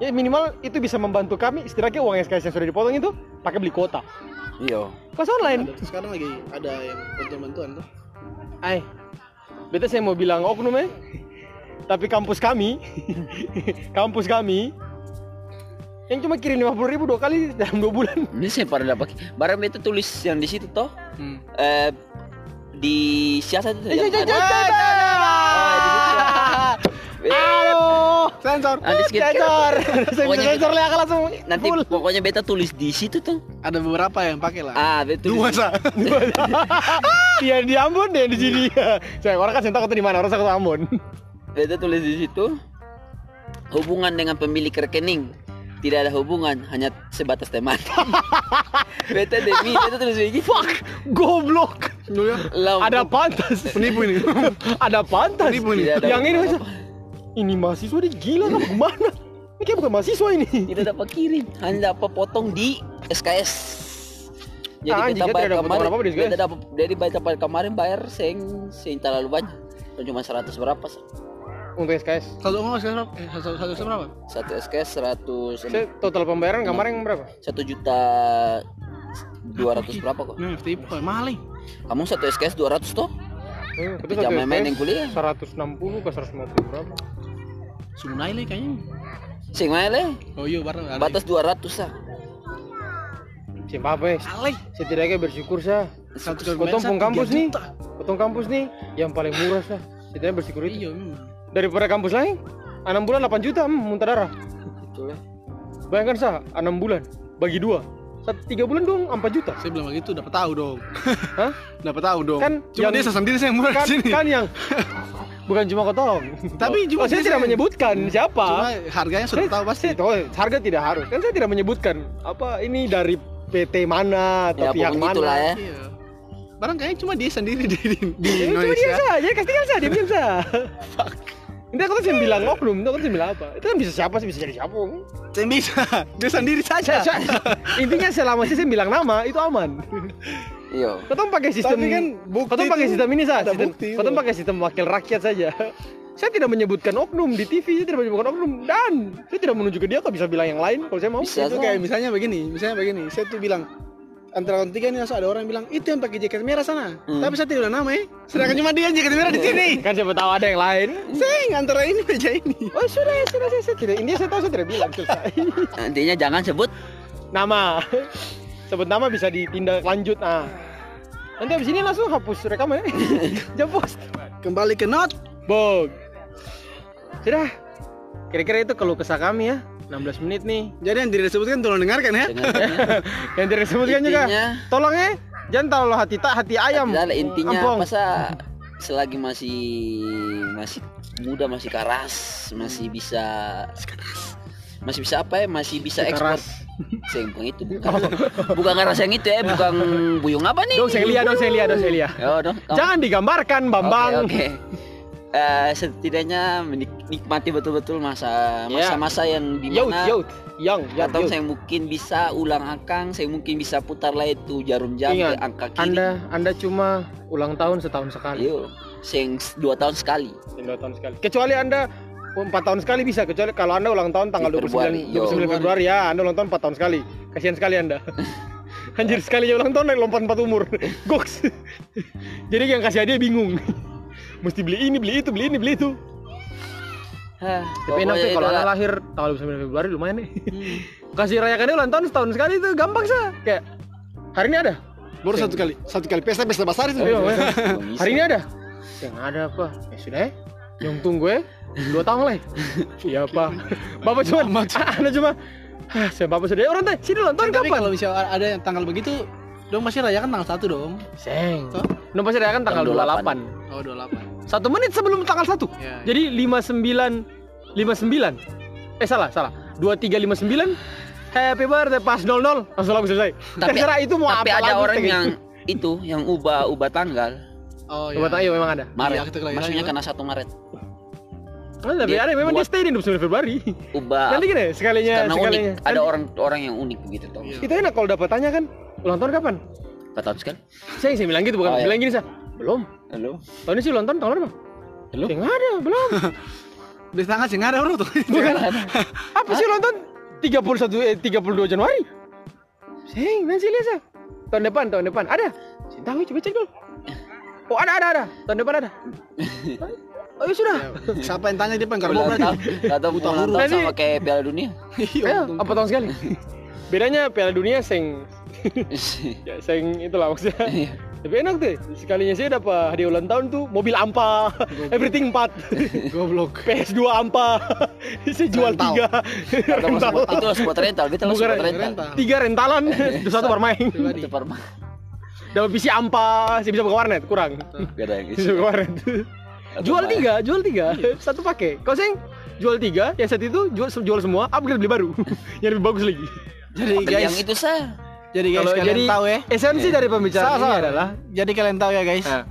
Ya minimal itu bisa membantu kami. Setidaknya uang SKS yang sudah dipotong itu pakai beli kuota. Iya. kelas online. Ada sekarang lagi ada yang bantuan bantuan tuh Ay, beta saya mau bilang oknum ya. *laughs* Tapi kampus kami, *laughs* kampus kami, yang cuma kirim 50 ribu dua kali dalam dua bulan. *laughs* Ini saya pernah dapat. Barang beta tulis yang di situ toh. hmm. Eh, di siasat itu Eh, yang jangan, ada- jangan, Aduh, sensor Nanti sedikit- sensor, Pokoknya- sensor lah langsung. Nanti full. pokoknya beta tulis di situ tuh. ada beberapa yang pakai lah Ah, betul. dua sa Dia di Ambon, dia di sini. *laughs* Saya orang kan sentak di mana, orang takut Ambon. Beta tulis di situ hubungan dengan pemilik rekening tidak ada hubungan, hanya sebatas teman. beta demi beta tulis begini. Fuck, goblok. Ya Ada pantas. penipu ini *laughs* Ada pantas. Penipu ada Yang ini masa, ini mahasiswa dia gila apa gimana? Ini kayak bukan mahasiswa ini. tidak dapat kirim, hanya dapat potong di SKS. Jadi Ah, beta jika bayar kemarin, apa-apa di SKS. beta dapat jadi bayar kemarin bayar seng seng terlalu banyak. Cuma 100 berapa? Sa? Untuk SKS. satu sekarang eh, satu satu satu berapa Satu SKS 100 Saya total pembayaran kemarin berapa? satu juta dua ratus berapa kok? ini FTP oh, mahal nih Kamu satu SKS 200 toh? Eh, itu Jam main yang kuliah. 160 ke 150 berapa? Sunai lah kayaknya Sing mana le? oh iya bareng Batas 200 sah. Siapa apa? Alek. Setidaknya bersyukur sah. Potong pun kampus nih. Potong kampus nih yang paling murah sah. Setidaknya bersyukur itu. iya memang Daripada kampus lain 6 bulan 8 juta hmm, muntah darah. Itulah. Bayangkan sah 6 bulan bagi dua. Satu tiga bulan dong 4 juta. saya bilang begitu dapat tahu dong Hah? *laughs* dapat tahu dong Kan cuma yang- dia sendiri saya yang murah Kan, sini kan yang *laughs* bukan cuma kotong. Tapi cuma oh, saya dia tidak saya- menyebutkan siapa. cuma harganya sudah tahu pasti Saya- harga tidak harus. Kan saya tidak menyebutkan apa ini dari PT mana atau Ya pihak mana. itulah ya. iya barang kayaknya cuma dia sendiri di, di, di Ya, cuma dia Indonesia sah, jadi kasihkan sah, dia diam sah. *laughs* Ini aku tuh yang bilang oknum, itu aku tuh bilang apa? Itu kan bisa siapa sih, bisa jadi siapa. saya bisa dia sendiri saja Saya- saya- Intinya selama sih saya bilang nama, itu aman. Iya. Kau pakai sistem, Tapi kan bukti kau pakai sistem ini bukti kau pakai sistem wakil rakyat saja. Saya tidak menyebutkan oknum di TV, saya tidak menyebutkan oknum dan saya tidak menuju ke dia, kau bisa bilang yang lain kalau saya mau. Bisa itu kayak misalnya begini misalnya begini saya tuh bilang antara tahun tiga ini langsung ada orang bilang itu yang pakai jaket merah sana. Hmm. Tapi saya tidak nama ya. Sedangkan cuma dia jaket merah di sini. Kan siapa tahu ada yang lain. Seng antara ini meja ini. Oh sudah, sudah, saya, saya tidak. Ini saya tahu saya tidak bilang selesai. Intinya jangan sebut nama. Sebut nama bisa ditindak lanjut. Nah. Nanti abis ini langsung hapus rekaman *laughs* ya. Jangan post. Kembali ke not. Bog. Sudah. Kira-kira itu kalau kesah kami ya. 16 menit nih. Jadi yang tidak disebutkan tolong dengarkan ya. dengarkan *laughs* yang tidak disebutkan juga. Intinya Tolong ya. Jangan terlalu hati tak hati ayam. Intinya Ampong. masa selagi masih masih muda masih keras masih bisa masih bisa apa ya masih bisa ekspor sempeng *laughs* itu bukan bukan keras yang itu ya bukan buyung apa nih Dong saya lihat, dong saya lihat, dong saya lihat. oh, Jangan digambarkan Bambang. Oke, oke. Eh, setidaknya menik- nikmati betul-betul masa Ya. masa-masa yang Yaut, di mana yang, yang, atau saya mungkin bisa ulang akang, saya mungkin bisa putar lagi itu jarum jam Ingat, ke angka kiri. Anda, Anda cuma ulang tahun setahun sekali. Yo, sing dua tahun sekali. Dua tahun sekali. Kecuali Anda oh, empat tahun sekali bisa. Kecuali kalau Anda ulang tahun tanggal 29, Februari, yo. 29 Februari ya, Anda ulang tahun empat tahun sekali. Kasihan sekali Anda. *laughs* Anjir sekali ulang tahun naik lompat empat umur. *laughs* Goks. Jadi yang kasih hadiah bingung. Mesti beli ini, beli itu, beli ini, beli itu. Hah, Tapi enak pokoknya kalau. Anda lahir tanggal 29 Februari lumayan nih. Hmm. Kasih rayakannya ulang tahun setahun sekali itu gampang sah. Kayak hari ini ada. Baru satu kali, satu kali pesta pesta besar itu. Ayo. Belum bisa. Hari ini ada? Yang ada apa? Ya sudah ya. Yang tunggu ya. Dua tahun lah. Iya pak. Bapak cuma, *laughs* anda cuma. Ah, saya bapak sudah. Orang teh, sini nonton kapan? kalau misalnya ada yang tanggal begitu, dong masih rayakan tanggal satu dong. Seng. Toh? Nung pasti kan tanggal Tanggal 28. Oh 28 Satu menit sebelum tanggal 1. Ya. Jadi 59 59. Eh salah, salah. 2359 Happy birthday pas 00 langsung lagu selesai. Tapi- Terserah itu mau Tapi apa ada lagu, orang teh. yang itu yang ubah ubah tanggal Oh Coba tahu, iya memang ada. Maret. Iya, kita kelahiran Maksudnya juga. karena satu Maret. Oh, tapi Dia ada memang dia stay di 29 Februari. Ubah Nanti gini, sekalinya karena sekalinya. unik. Ada orang orang yang unik begitu toh. Iya. Itu enak kalau dapat tanya kan, ulang tahun kapan? Empat tahun sekali. Saya saya bilang gitu bukan Oh, iya. bilang gini sah. Belum. Halo. Tahun ini sih ulang tahun tahun berapa? Belum. Ya nggak ada, belum. *laughs* Di tanggal sih nggak ada bro tuh. Bukan. Apa sih ulang tahun? 31 eh 32 Januari. Sing, nanti lihat sah. Tahun depan, tahun depan ada. Saya tahu coba cek dulu. Oh ada ada ada. Tahun depan ada. *laughs* Oh ya sudah. Siapa yang tanya dia pengen karbo tahun, atau Buta huruf. sama kayak Piala Dunia. *laughs* Iya. Ayo, untung. apa tahun sekali? Bedanya Piala Dunia sing *laughs* ya sing itulah maksudnya. Iya. Tapi enak tuh, sekalinya saya dapat hadiah ulang tahun tuh mobil ampa, everything 4 Goblok. PS2 ampa, *laughs* saya jual tiga rental, itu spot rental, kita lah Bukan spot rental. rental. tiga rentalan, terus satu bermain, Pribadi. Itu perma. dapat PC ampa, saya bisa buka warnet kurang, Gak ada yang bisa isi. buka warnet. Jual tiga, jual tiga, *laughs* satu pakai. Kau sing jual tiga, yang satu itu jual jual semua, upgrade beli baru, *laughs* yang lebih bagus lagi. Jadi guys, yang itu sah. jadi guys Kalau kalian jadi tahu ya. esensi dari pembicaraan Salah, ini salah. adalah Jadi kalian tahu ya guys. Nah,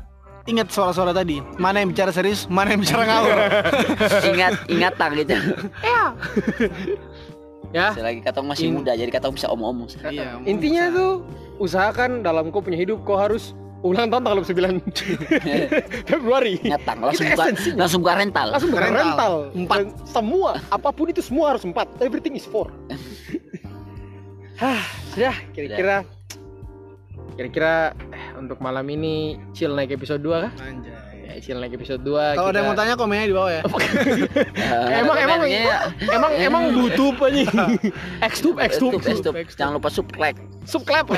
Ingat suara-suara tadi. Mana yang bicara serius, mana yang bicara ngawur. *laughs* Ingat, ingatan gitu. ya Selagi kata masih In- muda, jadi kata bisa omong-omong. Iya. Intinya tuh usahakan dalam kau punya hidup kau harus ulang tahun tanggal 9 *laughs* Februari. Nyatang, langsung buka, langsung buka rental. Langsung bukan Rental. rental. Empat. Dan Semua, apa pun itu semua harus empat. Everything is four. *laughs* Hah, sudah kira-kira kira-kira eh, untuk malam ini chill naik episode 2 kah? Anjay. Naik episode 2. Kalau ada yang mau tanya komennya di bawah ya. *laughs* Eh, emang emang emang *laughs* emang YouTube aja. *laughs* Xtube, Xtube, Stop, stop. Jangan lupa subscribe. subscribe,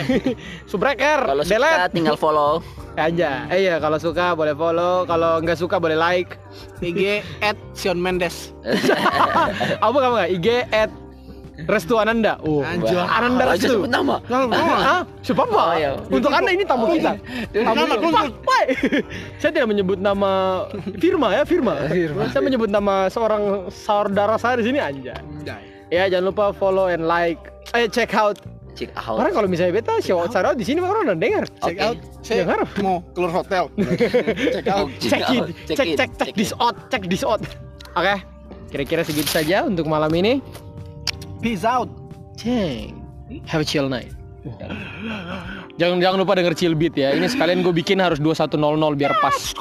subscriber, Kalau suka tinggal follow. aja. Eh iya, kalau suka boleh follow, kalau nggak suka boleh like. IG at Sion Mendes. Apa kamu nggak? IG at Restu Ananda. Oh, Anjir. Ananda Oh, Restu. sebut nama. Ah, siapa apa? Oh, iya. Untuk anda ini tamu kita. Tamu Nama, kita. Pak, Pak. *laughs* Saya tidak menyebut nama firma ya firma. Saya menyebut nama seorang saudara saya di sini aja. Anjay. Ya jangan lupa follow and like. Eh check out. Check out. Orang kalau misalnya beta shout out di sini orang udah dengar. Check Oke. out. Saya Jangan. mau keluar hotel. *laughs* Check out. Check out. it, check check check in. this out, check this out. Oke, kira-kira segitu saja untuk malam ini. Peace out. Ceng. Have a chill night. jangan jangan lupa denger chill beat ya. Ini sekalian gue bikin harus 2100 biar pas.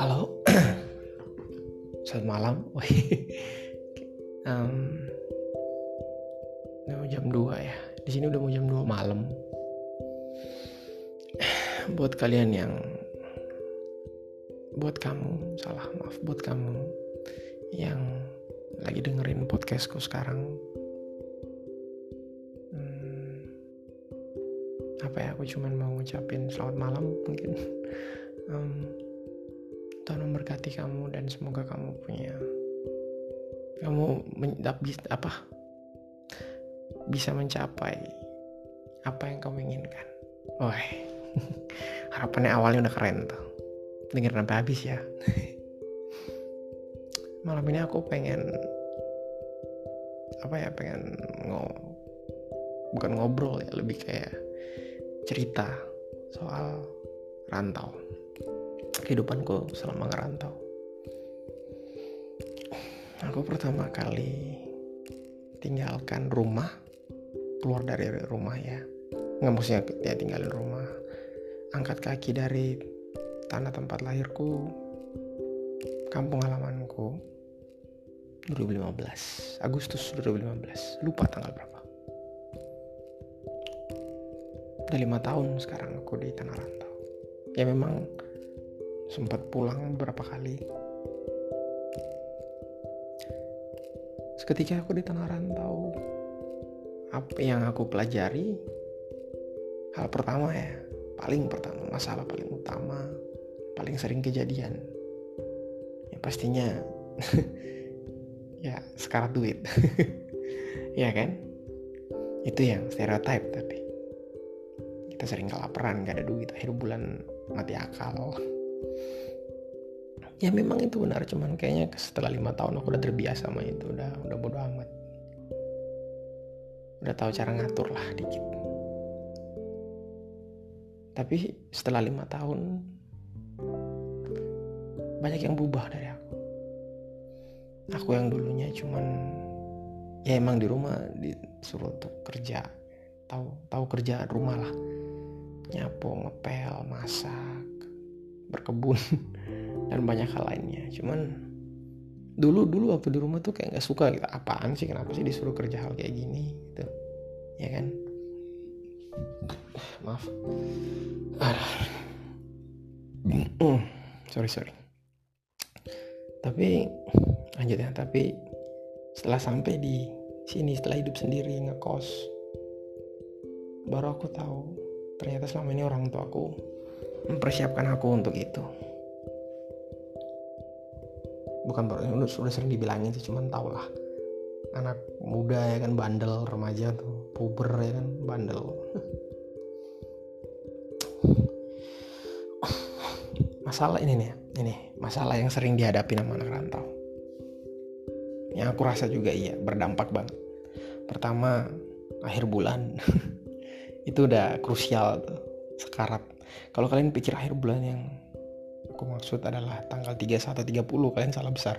Halo. *coughs* Selamat malam. um, *laughs* jam 2 ya. Di sini udah mau jam 2 malam. *sighs* Buat kalian yang buat kamu, salah maaf buat kamu yang lagi dengerin podcastku sekarang. Hmm, apa ya aku cuman mau ngucapin selamat malam mungkin. *laughs* Um, Tuhan memberkati kamu dan semoga kamu punya kamu men- apa bisa mencapai apa yang kamu inginkan. Wah, *laughs* harapannya awalnya udah keren tuh. Dengerin sampai habis ya. *laughs* Malam ini aku pengen apa ya pengen ngo bukan ngobrol ya lebih kayak cerita soal rantau kehidupanku selama ngerantau aku pertama kali tinggalkan rumah keluar dari rumah ya. Nggak maksudnya ya tinggalin rumah. Angkat kaki dari tanah tempat lahirku kampung halamanku 2015 Agustus 2015 lupa tanggal berapa. Udah lima tahun sekarang aku di tanah rantau. Ya memang sempat pulang beberapa kali. Seketika aku di tanah rantau apa yang aku pelajari? Hal pertama ya paling pertama masalah paling utama paling sering kejadian. Ya pastinya *laughs* ya sekarat duit. *laughs* Ya kan? Itu yang stereotype tapi. Kita sering kelaparan gak ada duit akhir bulan mati akal. Ya memang itu benar cuman kayaknya setelah lima tahun aku udah terbiasa sama itu udah udah bodo amat udah tahu cara ngatur lah dikit. Tapi setelah lima tahun banyak yang berubah dari aku. Aku yang dulunya cuman ya emang di rumah disuruh untuk kerja. Tahu tahu kerjaan rumah lah. Nyapu ngepel masak berkebun *laughs* dan banyak hal lainnya. Cuman dulu dulu waktu di rumah tuh kayak nggak suka gitu. Apaan sih kenapa sih disuruh kerja hal kayak gini gitu. Ya kan? Maaf. Sorry sorry. Tapi lanjut ya. Tapi setelah sampai di sini setelah hidup sendiri ngekos baru aku tahu ternyata selama ini orang tua aku mempersiapkan aku untuk itu bukan baru udah, sudah sering dibilangin sih cuman tau lah anak muda ya kan bandel remaja tuh puber ya kan bandel. Masalah ini nih ini masalah yang sering dihadapi sama anak rantau. Yang aku rasa juga iya berdampak banget. Pertama akhir bulan. *laughs* Itu udah krusial tuh sekarat. Kalau kalian pikir akhir bulan yang aku maksud adalah tanggal 31 30 kalian salah besar.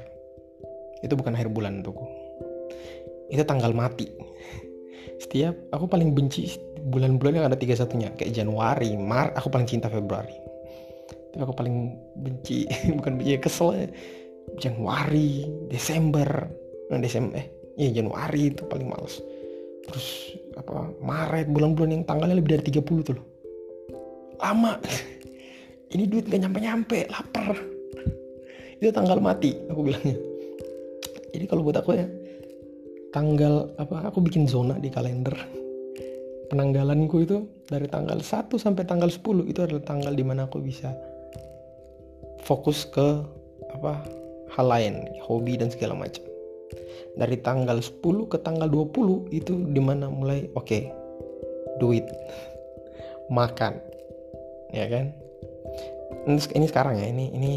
Itu bukan akhir bulan untukku. Itu tanggal mati. Setiap aku paling benci bulan-bulan yang ada 31 nya kayak Januari Maret aku paling cinta Februari. Tapi aku paling benci *laughs* bukan benci kesel. Ya. Januari Desember. Nah Desember eh iya Januari itu paling males. Terus apa Maret bulan-bulan yang tanggalnya lebih dari 30 tuh loh. Lama *laughs* ini duit gak nyampe-nyampe lapar. Itu tanggal mati aku bilangnya. Jadi kalau buat aku ya tanggal apa aku bikin zona di kalender. Penanggalanku itu dari tanggal 1 sampai tanggal 10 itu adalah tanggal di mana aku bisa fokus ke apa hal lain hobi dan segala macam. Dari tanggal 10 ke tanggal 20 itu di mana mulai oke okay, duit makan. Ya kan ini sekarang ya ini ini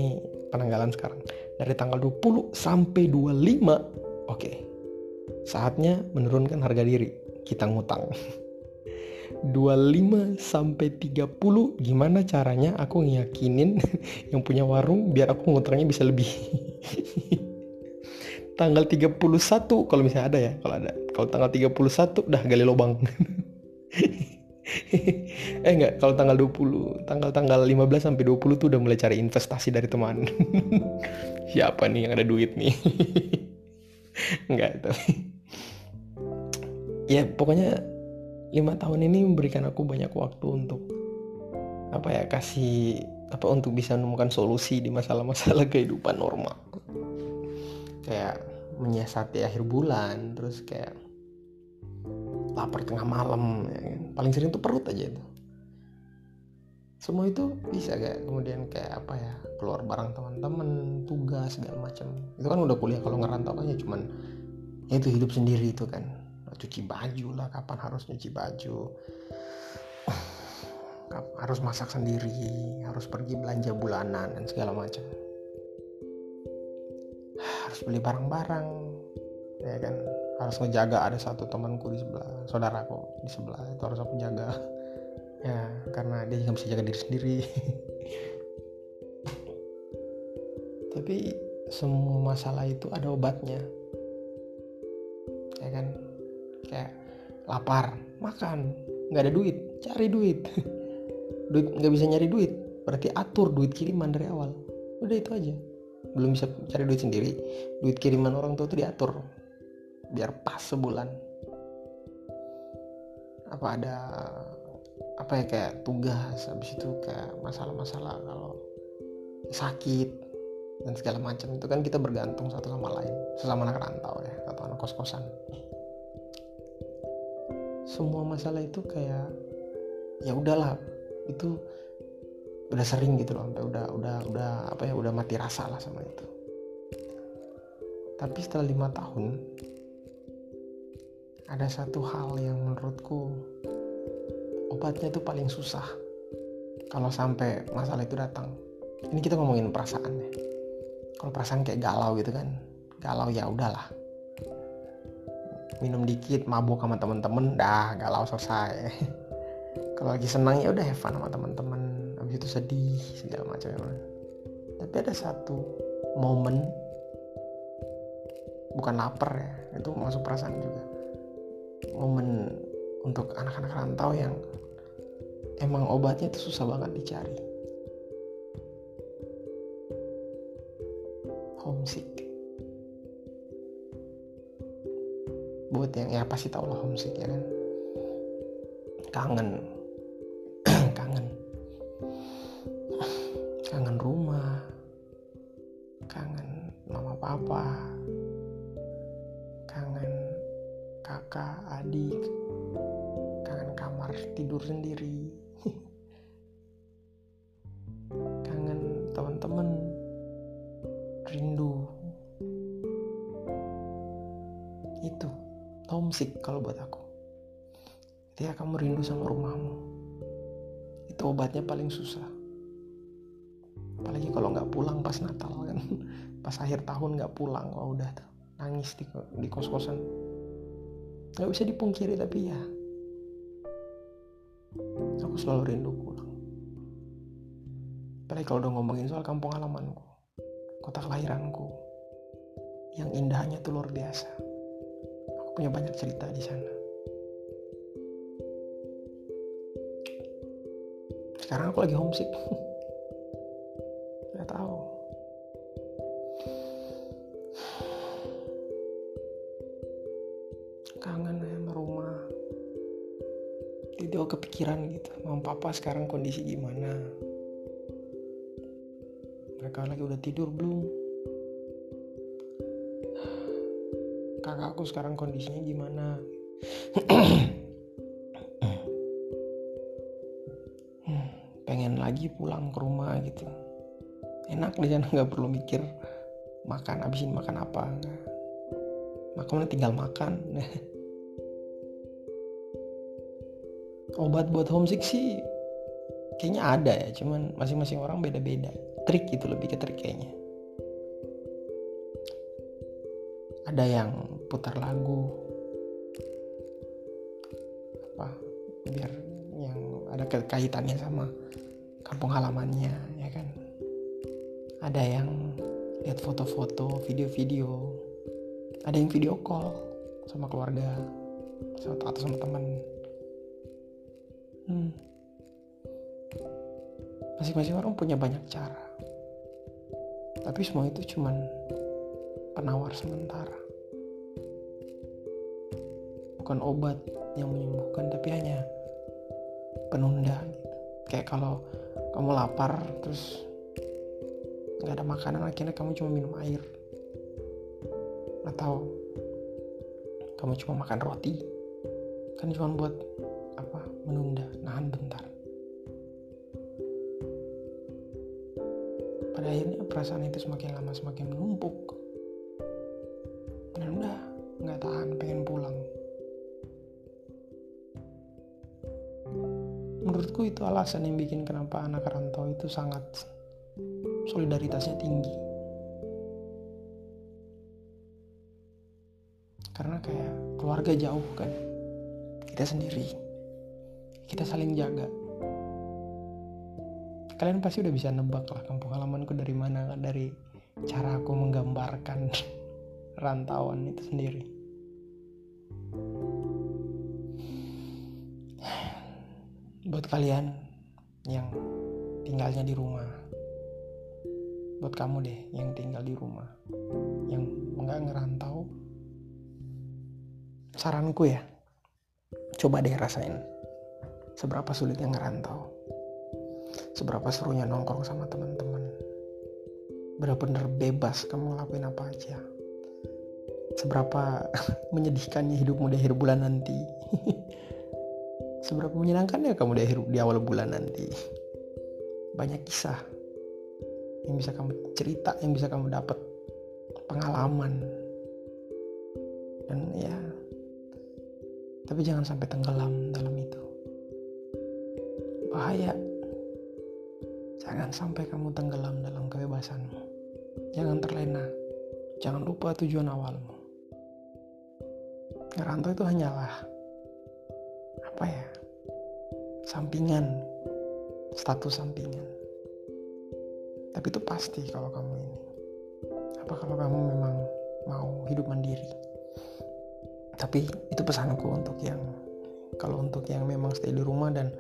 penanggalan sekarang. Dari tanggal 20 sampai 25 oke. Okay. saatnya menurunkan harga diri. Kita ngutang. *laughs* 25 sampai 30 gimana caranya aku ngiyakinin *laughs* yang punya warung biar aku ngutangnya bisa lebih? *laughs* Tanggal 31 kalau misalnya ada ya kalau ada. Kalau tanggal 31 udah gali lubang *laughs* eh enggak kalau tanggal 20 tanggal tanggal 15 sampai 20 tuh udah mulai cari investasi dari teman. *laughs* Siapa nih yang ada duit nih? *laughs* Enggak tapi ya pokoknya lima tahun ini memberikan aku banyak waktu untuk apa ya kasih apa untuk bisa menemukan solusi di masalah-masalah kehidupan normal. Kayak menyiasati akhir bulan terus kayak lapar tengah malam ya kan. Paling sering tuh perut aja itu. Semua itu bisa kayak kemudian kayak apa ya keluar bareng teman-teman tugas segala macam. Itu kan udah kuliah kalau ngerantau kan ya cuman ya itu hidup sendiri itu kan. Cuci baju lah kapan harus nyuci baju. Harus masak sendiri harus pergi belanja bulanan dan segala macam. Harus beli barang-barang ya kan harus ngejaga ada satu temanku di sebelah saudaraku di sebelah itu harus aku jaga. *laughs* Ya karena dia juga bisa jaga diri sendiri. *laughs* Tapi semua masalah itu ada obatnya. Ya kan? Kayak lapar makan nggak ada duit cari duit. *laughs* Duit nggak bisa nyari duit. Berarti atur duit kiriman dari awal. Udah itu aja. Belum bisa cari duit sendiri. Duit kiriman orang tua itu diatur biar pas sebulan. Apa ada apa ya kayak tugas habis itu kayak masalah-masalah kalau sakit dan segala macam. Itu kan kita bergantung satu sama lain sesama anak rantau ya atau anak kos-kosan. Semua masalah itu kayak ya udahlah itu udah sering gitu loh sampai udah udah udah apa ya udah mati rasa lah sama itu. Tapi setelah lima tahun ada satu hal yang menurutku obatnya itu paling susah kalau sampai masalah itu datang. Ini kita ngomongin perasaan ya. Kalau perasaan kayak galau gitu kan galau ya udahlah. Minum dikit mabuk sama temen-temen dah galau selesai. *laughs* Kalau lagi senang ya udah have sama teman-teman habis itu sedih segala macam tapi ada satu momen bukan lapar ya itu masuk perasaan juga momen untuk anak-anak rantau yang emang obatnya itu susah banget dicari. Homesick. Buat yang ya pasti tau lah homesick ya kan? Kangen. *clears throat* Kangen. Kangen rumah. Kangen mama papa kakak adik kangen kamar tidur sendiri. *laughs* Kangen teman-teman. Rindu. Itu homesick kalau buat aku. Ketika kamu rindu sama rumahmu itu obatnya paling susah. Apalagi kalau nggak pulang pas Natal kan. *laughs* Pas akhir tahun nggak pulang wah udah tuh. Nangis di, di kos kosan nggak bisa dipungkiri tapi ya. Aku selalu rindu pulang. Apalagi kalau udah ngomongin soal kampung halamanku kota kelahiranku yang indahnya tuh luar biasa. Aku punya banyak cerita di sana. Sekarang aku lagi homesick *laughs* papa sekarang kondisi gimana? Mereka lagi udah tidur belum? Kakakku sekarang kondisinya gimana? Pengen lagi pulang ke rumah gitu. Enak di sana nggak perlu mikir makan abisin makan apa. Nggak tinggal makan *laughs* obat buat homesick sih kayaknya ada ya cuman masing-masing orang beda-beda. Trik gitu lebih ke trik kayaknya. Ada yang putar lagu. Apa biar yang ada kaitannya sama kampung halamannya ya kan? Ada yang lihat foto-foto video-video. Ada yang video call sama keluarga atau sama teman hmm. masing-masing orang punya banyak cara tapi semua itu cuman penawar sementara bukan obat yang menyembuhkan tapi hanya penunda gitu. kayak kalau kamu lapar terus nggak ada makanan akhirnya kamu cuma minum air atau kamu cuma makan roti kan cuma buat menunda. Nahan bentar. Pada akhirnya perasaan itu semakin lama semakin menumpuk. Dan udah nggak tahan pengen pulang. Menurutku itu alasan yang bikin kenapa anak rantau itu sangat solidaritasnya tinggi. Karena kayak keluarga jauh kan. Kita sendiri kita saling jaga. Kalian pasti udah bisa nebak lah kampung halamanku dari mana kan dari cara aku menggambarkan *laughs* rantauan itu sendiri. Buat kalian yang tinggalnya di rumah buat kamu deh yang tinggal di rumah yang nggak ngerantau saranku ya coba deh rasain seberapa sulitnya ngerantau. Seberapa serunya nongkrong sama teman-teman. Bener-bener bebas kamu ngelakuin apa aja. Seberapa *laughs* menyedihkannya hidupmu di akhir bulan nanti. *laughs* Seberapa menyenangkannya kamu di akhir di awal bulan nanti. Banyak kisah yang bisa kamu cerita yang bisa kamu dapat pengalaman. Dan ya tapi jangan sampai tenggelam dalam itu bahaya. Jangan sampai kamu tenggelam dalam kebebasanmu. Jangan terlena. Jangan lupa tujuan awalmu. Ngerantau itu hanyalah apa ya sampingan status sampingan. Tapi itu pasti kalau kamu ini. Apa kalau kamu memang mau hidup mandiri? Tapi itu pesanku untuk yang kalau untuk yang memang stay di rumah dan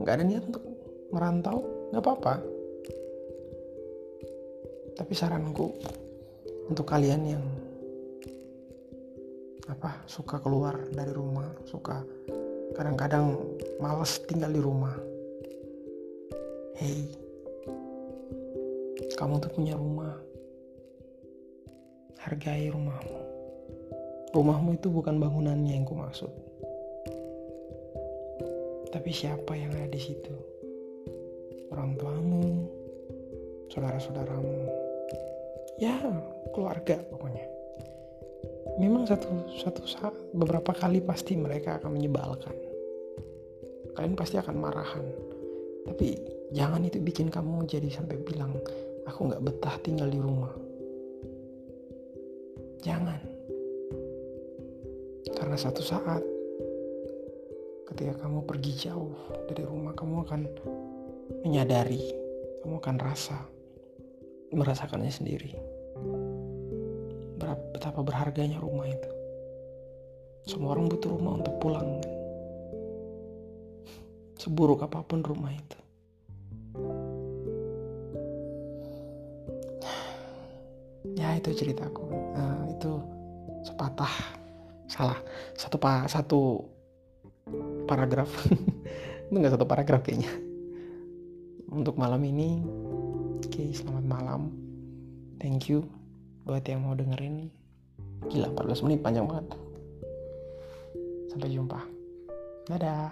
nggak ada niat untuk merantau nggak apa-apa. Tapi saranku untuk kalian yang apa suka keluar dari rumah suka kadang-kadang males tinggal di rumah. Hey kamu tuh punya rumah. Hargai rumahmu. Rumahmu itu bukan bangunannya yang ku maksud tapi siapa yang ada di situ? Orang tuamu saudara-saudaramu. Ya keluarga pokoknya. Memang satu satu saat beberapa kali pasti mereka akan menyebalkan. Kalian pasti akan marahan. Tapi jangan itu bikin kamu jadi sampai bilang aku nggak betah tinggal di rumah. Jangan. Karena satu saat ketika kamu pergi jauh dari rumah kamu akan menyadari kamu akan rasa merasakannya sendiri. Betapa berharganya rumah itu. Semua orang butuh rumah untuk pulang. Seburuk apa pun rumah itu. Ya itu ceritaku. Nah, itu sepatah. Salah. Satu pa satu paragraf. *laughs* Itu nggak satu paragraf kayaknya. Untuk malam ini oke okay, selamat malam. Thank you buat yang mau dengerin. Gila 14 menit panjang banget. Sampai jumpa. Dadah